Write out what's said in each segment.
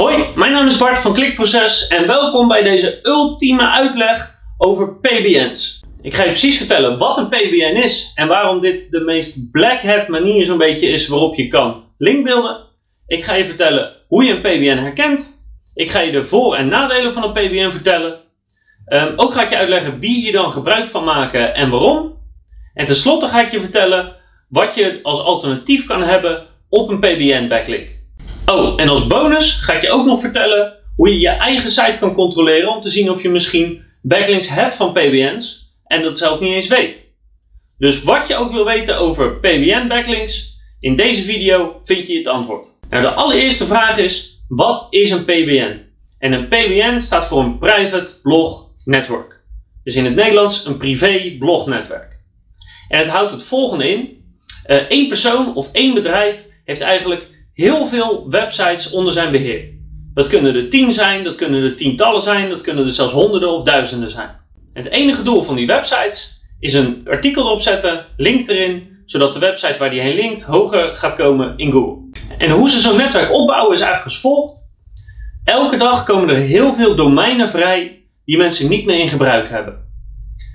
Hoi, mijn naam is Bart van Klikproces en welkom bij deze ultieme uitleg over PBN's. Ik ga je precies vertellen wat een PBN is en waarom dit de meest black hat manier zo'n beetje is waarop je kan linkbeelden. Ik ga je vertellen hoe je een PBN herkent. Ik ga je de voor- en nadelen van een PBN vertellen. Ehm, ook ga ik je uitleggen wie hier dan gebruik van maken en waarom. En tenslotte ga ik je vertellen wat je als alternatief kan hebben op een PBN-backlink. Oh, en als bonus ga ik je ook nog vertellen hoe je je eigen site kan controleren om te zien of je misschien backlinks hebt van PBN's en dat zelf niet eens weet. Dus wat je ook wil weten over PBN-backlinks, in deze video vind je het antwoord. Nou, de allereerste vraag is, wat is een PBN? En een PBN staat voor een Private Blog Network. Dus in het Nederlands een privé blognetwerk. En het houdt het volgende in. Uh, één persoon of één bedrijf heeft eigenlijk heel veel websites onder zijn beheer. Dat kunnen er tien zijn, dat kunnen er tientallen zijn, dat kunnen er zelfs honderden of duizenden zijn. Het enige doel van die websites is een artikel erop zetten, link erin, zodat de website waar die heen linkt hoger gaat komen in Google. En hoe ze zo'n netwerk opbouwen is eigenlijk als volgt. Elke dag komen er heel veel domeinen vrij die mensen niet meer in gebruik hebben.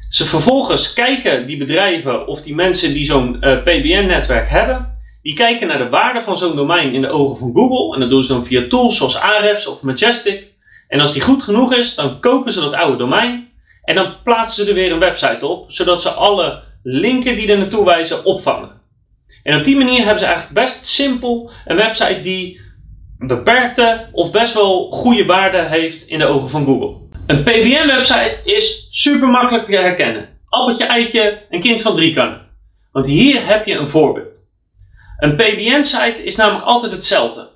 Ze vervolgens kijken die bedrijven of die mensen die zo'n uh, PBN-netwerk hebben, die kijken naar de waarde van zo'n domein in de ogen van Google. En dat doen ze dan via tools zoals Ahrefs of Majestic. En als die goed genoeg is, dan kopen ze dat oude domein. En dan plaatsen ze er weer een website op, zodat ze alle linken die er naartoe wijzen opvangen. En op die manier hebben ze eigenlijk best simpel een website die beperkte of best wel goede waarde heeft in de ogen van Google. Een PBN-website is super makkelijk te herkennen. Appeltje, eitje, een kind van drie kan het. Want hier heb je een voorbeeld. Een PBN-site is namelijk altijd hetzelfde.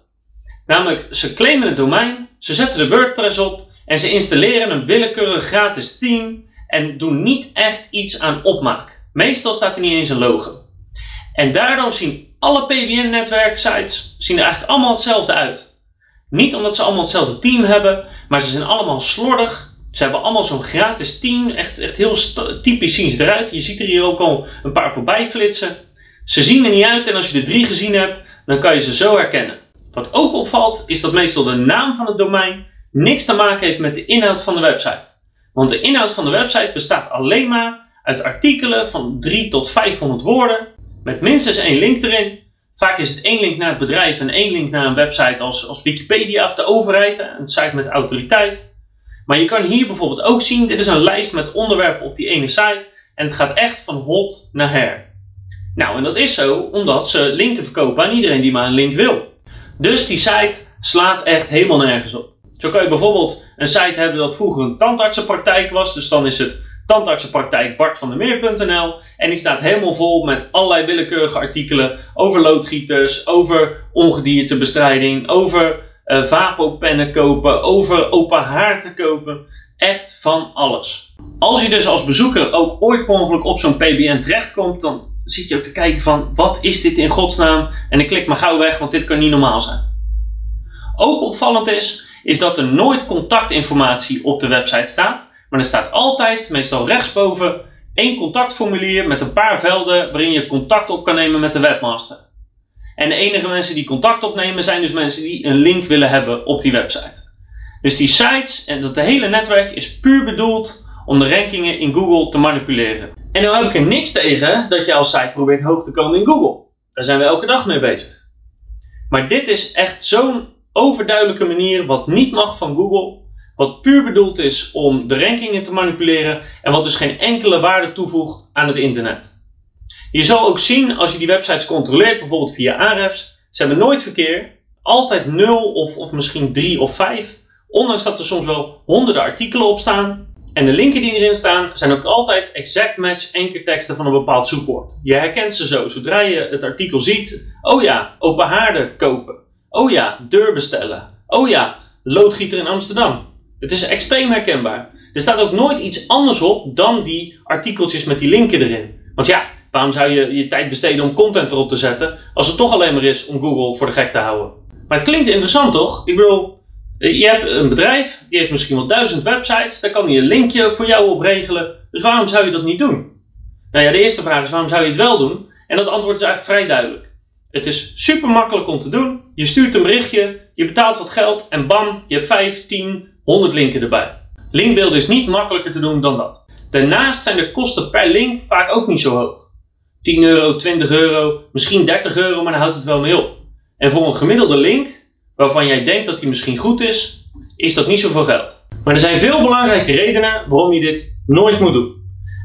Namelijk, ze claimen het domein, ze zetten de WordPress op en ze installeren een willekeurig gratis theme en doen niet echt iets aan opmaak. Meestal staat er niet eens een logo. En daardoor zien alle PBN-netwerksites zien er eigenlijk allemaal hetzelfde uit. Niet omdat ze allemaal hetzelfde team hebben, maar ze zijn allemaal slordig. Ze hebben allemaal zo'n gratis team. Echt, echt heel typisch zien ze eruit. Je ziet er hier ook al een paar voorbij flitsen. Ze zien er niet uit en als je er drie gezien hebt, dan kan je ze zo herkennen. Wat ook opvalt, is dat meestal de naam van het domein niks te maken heeft met de inhoud van de website. Want de inhoud van de website bestaat alleen maar uit artikelen van 3 tot 500 woorden, met minstens één link erin. Vaak is het één link naar het bedrijf en één link naar een website als, als Wikipedia of de overheid, een site met autoriteit. Maar je kan hier bijvoorbeeld ook zien, dit is een lijst met onderwerpen op die ene site en het gaat echt van hot naar her. Nou, en dat is zo omdat ze linken verkopen aan iedereen die maar een link wil. Dus die site slaat echt helemaal nergens op. Zo kan je bijvoorbeeld een site hebben dat vroeger een tandartsenpraktijk was. Dus dan is het tandartsenpraktijk en die staat helemaal vol met allerlei willekeurige artikelen over loodgieters, over ongediertebestrijding, over uh, vapopennen kopen, over open haar te kopen. Echt van alles. Als je dus als bezoeker ook ooit per ongeluk op zo'n PBN terechtkomt, dan zit je ook te kijken van wat is dit in godsnaam? En ik klik maar gauw weg, want dit kan niet normaal zijn. Ook opvallend is, is dat er nooit contactinformatie op de website staat. Maar er staat altijd, meestal rechtsboven, één contactformulier met een paar velden waarin je contact op kan nemen met de webmaster. En de enige mensen die contact opnemen zijn dus mensen die een link willen hebben op die website. Dus die sites en dat hele netwerk is puur bedoeld om de rankingen in Google te manipuleren. En nu heb ik er niks tegen dat je als site probeert hoog te komen in Google. Daar zijn we elke dag mee bezig. Maar dit is echt zo'n overduidelijke manier wat niet mag van Google. Wat puur bedoeld is om de rankingen te manipuleren en wat dus geen enkele waarde toevoegt aan het internet. Je zal ook zien als je die websites controleert, bijvoorbeeld via Ahrefs, ze hebben nooit verkeer, altijd 0 of, of misschien 3 of 5, ondanks dat er soms wel honderden artikelen op staan. En de linken die erin staan zijn ook altijd exact match ankerteksten van een bepaald zoekwoord. Je herkent ze zo. Zodra je het artikel ziet, oh ja, open haarden kopen. Oh ja, deur bestellen. Oh ja, loodgieter in Amsterdam. Het is extreem herkenbaar. Er staat ook nooit iets anders op dan die artikeltjes met die linken erin. Want ja, waarom zou je je tijd besteden om content erop te zetten als het toch alleen maar is om Google voor de gek te houden? Maar het klinkt interessant toch? Ik bedoel, je hebt een bedrijf, die heeft misschien wel duizend websites, daar kan hij een linkje voor jou op regelen. Dus waarom zou je dat niet doen? Nou ja, de eerste vraag is waarom zou je het wel doen? En dat antwoord is eigenlijk vrij duidelijk. Het is super makkelijk om te doen. Je stuurt een berichtje, Je betaalt wat geld en bam, je hebt 5, 10, 100 linken erbij. Linkbeelden is niet makkelijker te doen dan dat. Daarnaast zijn de kosten per link vaak ook niet zo hoog. 10 euro, 20 euro, misschien 30 euro, maar dan houdt het wel mee op. En voor een gemiddelde link, waarvan jij denkt dat die misschien goed is, is dat niet zoveel geld. Maar er zijn veel belangrijke redenen waarom je dit nooit moet doen.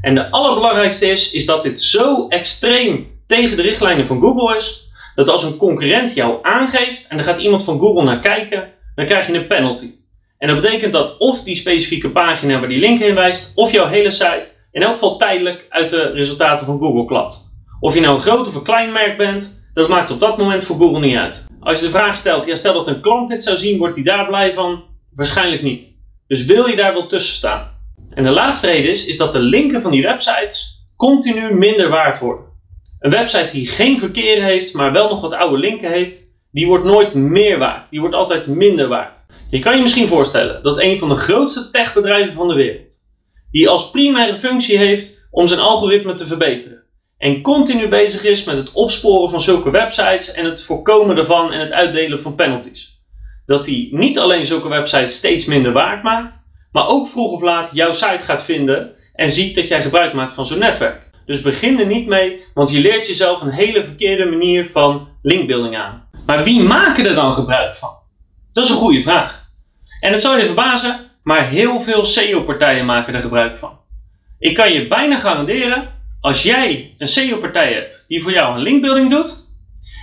En de allerbelangrijkste is, is dat dit zo extreem tegen de richtlijnen van Google is, dat als een concurrent jou aangeeft en er gaat iemand van Google naar kijken, dan krijg je een penalty. En dat betekent dat of die specifieke pagina waar die link heen wijst, of jouw hele site in elk geval tijdelijk uit de resultaten van Google klapt. Of je nou een groot of een klein merk bent, dat maakt op dat moment voor Google niet uit. Als je de vraag stelt, ja, stel dat een klant dit zou zien, wordt hij daar blij van? Waarschijnlijk niet. Dus wil je daar wel tussen staan? En de laatste reden is, is dat de linken van die websites continu minder waard worden. Een website die geen verkeer heeft, maar wel nog wat oude linken heeft, die wordt nooit meer waard. Die wordt altijd minder waard. Je kan je misschien voorstellen dat een van de grootste techbedrijven van de wereld, die als primaire functie heeft om zijn algoritme te verbeteren, en continu bezig is met het opsporen van zulke websites en het voorkomen daarvan en het uitdelen van penalties. Dat die niet alleen zulke websites steeds minder waard maakt, maar ook vroeg of laat jouw site gaat vinden en ziet dat jij gebruik maakt van zo'n netwerk. Dus begin er niet mee, want je leert jezelf een hele verkeerde manier van linkbuilding aan. Maar wie maken er dan gebruik van? Dat is een goede vraag. En het zal je verbazen, maar heel veel SEO-partijen maken er gebruik van. Ik kan je bijna garanderen, als jij een SEO-partij hebt die voor jou een linkbuilding doet,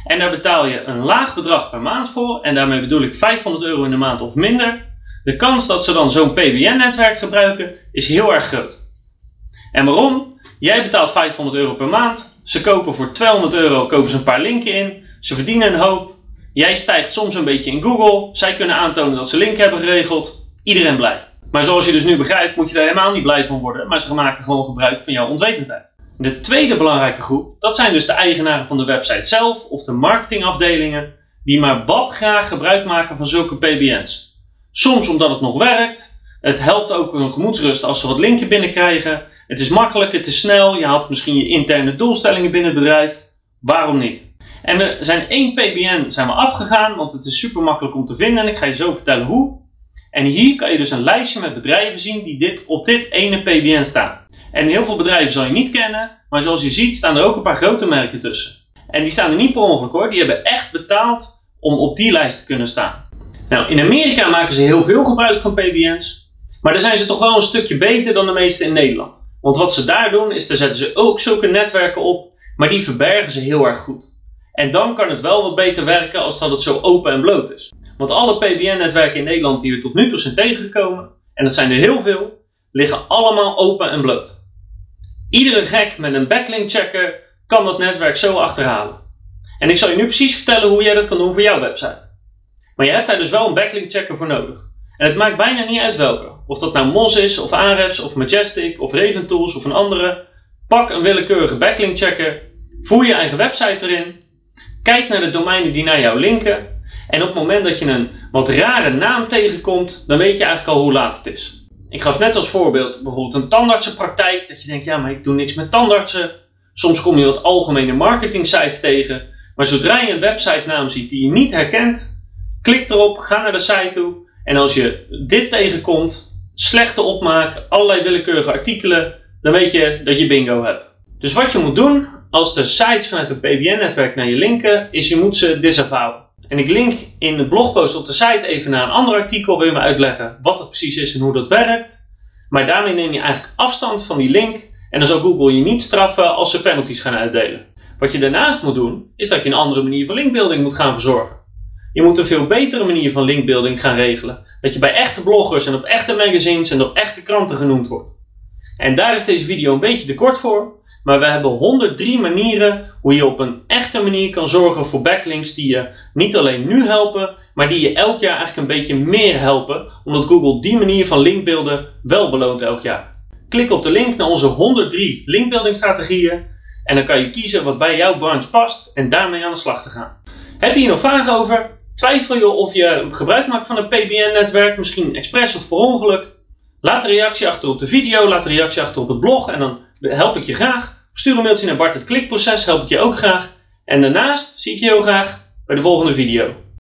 en daar betaal je een laag bedrag per maand voor, en daarmee bedoel ik 500 euro in de maand of minder, de kans dat ze dan zo'n PBN-netwerk gebruiken is heel erg groot. En waarom? Jij betaalt 500 euro per maand, ze kopen voor 200 euro kopen ze een paar linken in, ze verdienen een hoop, jij stijgt soms een beetje in Google, zij kunnen aantonen dat ze link hebben geregeld, iedereen blij. Maar zoals je dus nu begrijpt, moet je daar helemaal niet blij van worden, maar ze maken gewoon gebruik van jouw onwetendheid. De tweede belangrijke groep, dat zijn dus de eigenaren van de website zelf of de marketingafdelingen, die maar wat graag gebruik maken van zulke PBN's. Soms omdat het nog werkt, het helpt ook hun gemoedsrust als ze wat linken binnenkrijgen, het is makkelijk, het is snel, je haalt misschien je interne doelstellingen binnen het bedrijf, waarom niet? En we zijn één PBN zijn we afgegaan, want het is super makkelijk om te vinden en ik ga je zo vertellen hoe. En hier kan je dus een lijstje met bedrijven zien die dit, op dit ene PBN staan. En heel veel bedrijven zal je niet kennen, maar zoals je ziet staan er ook een paar grote merken tussen. En die staan er niet per ongeluk hoor, die hebben echt betaald om op die lijst te kunnen staan. Nou, in Amerika maken ze heel veel gebruik van PBN's, maar daar zijn ze toch wel een stukje beter dan de meeste in Nederland. Want wat ze daar doen, is daar zetten ze ook zulke netwerken op, maar die verbergen ze heel erg goed. En dan kan het wel wat beter werken als dat het zo open en bloot is. Want alle PBN-netwerken in Nederland die we tot nu toe zijn tegengekomen, en dat zijn er heel veel, liggen allemaal open en bloot. Iedere gek met een backlink checker kan dat netwerk zo achterhalen. En ik zal je nu precies vertellen hoe jij dat kan doen voor jouw website. Maar je hebt daar dus wel een backlink checker voor nodig. En het maakt bijna niet uit welke. Of dat nou Moz is, of Ahrefs, of Majestic, of Raven Tools, of een andere. Pak een willekeurige backlink checker, voer je eigen website erin, kijk naar de domeinen die naar jou linken. En op het moment dat je een wat rare naam tegenkomt, dan weet je eigenlijk al hoe laat het is. Ik gaf net als voorbeeld bijvoorbeeld een tandartsenpraktijk. Dat je denkt, ja, maar ik doe niks met tandartsen. Soms kom je wat algemene marketing sites tegen. Maar zodra je een website naam ziet die je niet herkent, klik erop, ga naar de site toe. En als je dit tegenkomt, slechte opmaak, allerlei willekeurige artikelen, dan weet je dat je bingo hebt. Dus wat je moet doen als de sites vanuit een PBN-netwerk naar je linken, is je moet ze disavowuen. En ik link in de blogpost op de site even naar een ander artikel waarin we uitleggen wat het precies is en hoe dat werkt. Maar daarmee neem je eigenlijk afstand van die link en dan zal Google je niet straffen als ze penalties gaan uitdelen. Wat je daarnaast moet doen, is dat je een andere manier van linkbuilding moet gaan verzorgen. Je moet een veel betere manier van linkbuilding gaan regelen. Dat je bij echte bloggers en op echte magazines en op echte kranten genoemd wordt. En daar is deze video een beetje te kort voor. Maar we hebben 103 manieren hoe je op een echte manier kan zorgen voor backlinks die je niet alleen nu helpen, maar die je elk jaar eigenlijk een beetje meer helpen, omdat Google die manier van linkbeelden wel beloont elk jaar. Klik op de link naar onze 103 linkbuilding strategieën en dan kan je kiezen wat bij jouw branche past en daarmee aan de slag te gaan. Heb je hier nog vragen over? Twijfel je of je gebruik maakt van een PBN-netwerk, misschien expres of per ongeluk? Laat een reactie achter op de video, laat een reactie achter op het blog en dan help ik je graag. Stuur een mailtje naar Bart het klikproces, help ik je ook graag. En daarnaast zie ik je heel graag bij de volgende video.